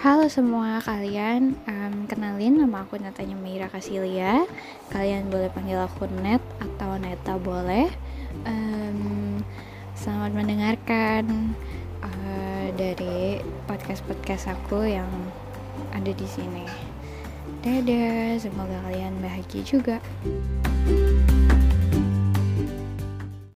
Halo semua kalian, um, kenalin nama aku Natanya Meira Kasilia. Kalian boleh panggil aku Net atau Neta boleh. Um, Selamat mendengarkan uh, dari podcast-podcast aku yang ada di sini. Dadah, semoga kalian bahagia juga.